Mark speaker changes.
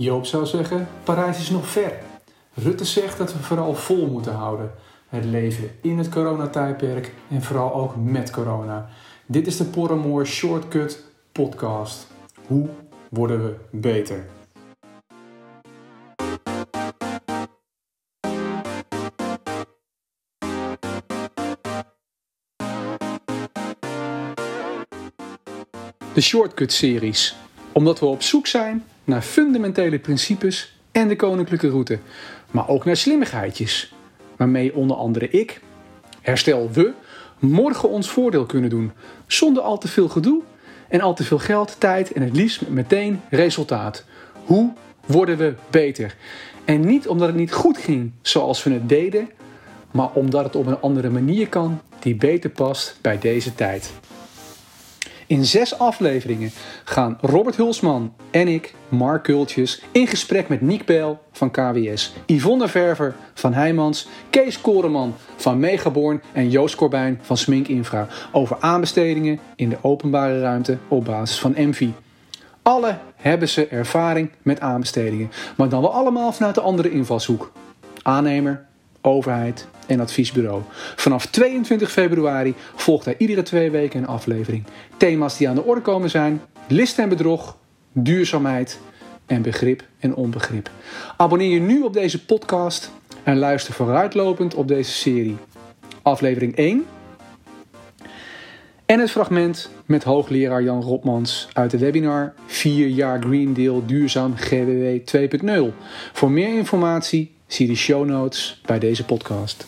Speaker 1: Joop zou zeggen, Parijs is nog ver. Rutte zegt dat we vooral vol moeten houden. Het leven in het coronatijdperk en vooral ook met corona. Dit is de Porremoor Shortcut podcast. Hoe worden we beter? De Shortcut-series. Omdat we op zoek zijn naar fundamentele principes en de koninklijke route. Maar ook naar slimmigheidjes. Waarmee onder andere ik, herstel we, morgen ons voordeel kunnen doen. Zonder al te veel gedoe en al te veel geld, tijd en het liefst met meteen resultaat. Hoe worden we beter? En niet omdat het niet goed ging zoals we het deden, maar omdat het op een andere manier kan die beter past bij deze tijd. In zes afleveringen gaan Robert Hulsman en ik, Mark Kultjes, in gesprek met Niek Bijl van KWS, Yvonne Verver van Heijmans, Kees Koreman van Megaborn en Joost Corbijn van Smink Infra over aanbestedingen in de openbare ruimte op basis van Envy. Alle hebben ze ervaring met aanbestedingen, maar dan wel allemaal vanuit de andere invalshoek. Aannemer, overheid en adviesbureau. Vanaf 22 februari volgt er iedere twee weken een aflevering. Thema's die aan de orde komen zijn: list en bedrog, duurzaamheid en begrip en onbegrip. Abonneer je nu op deze podcast en luister vooruitlopend op deze serie. Aflevering 1 en het fragment met hoogleraar Jan Rotmans uit de webinar 4 jaar Green Deal duurzaam GWW 2.0. Voor meer informatie zie de show notes bij deze podcast.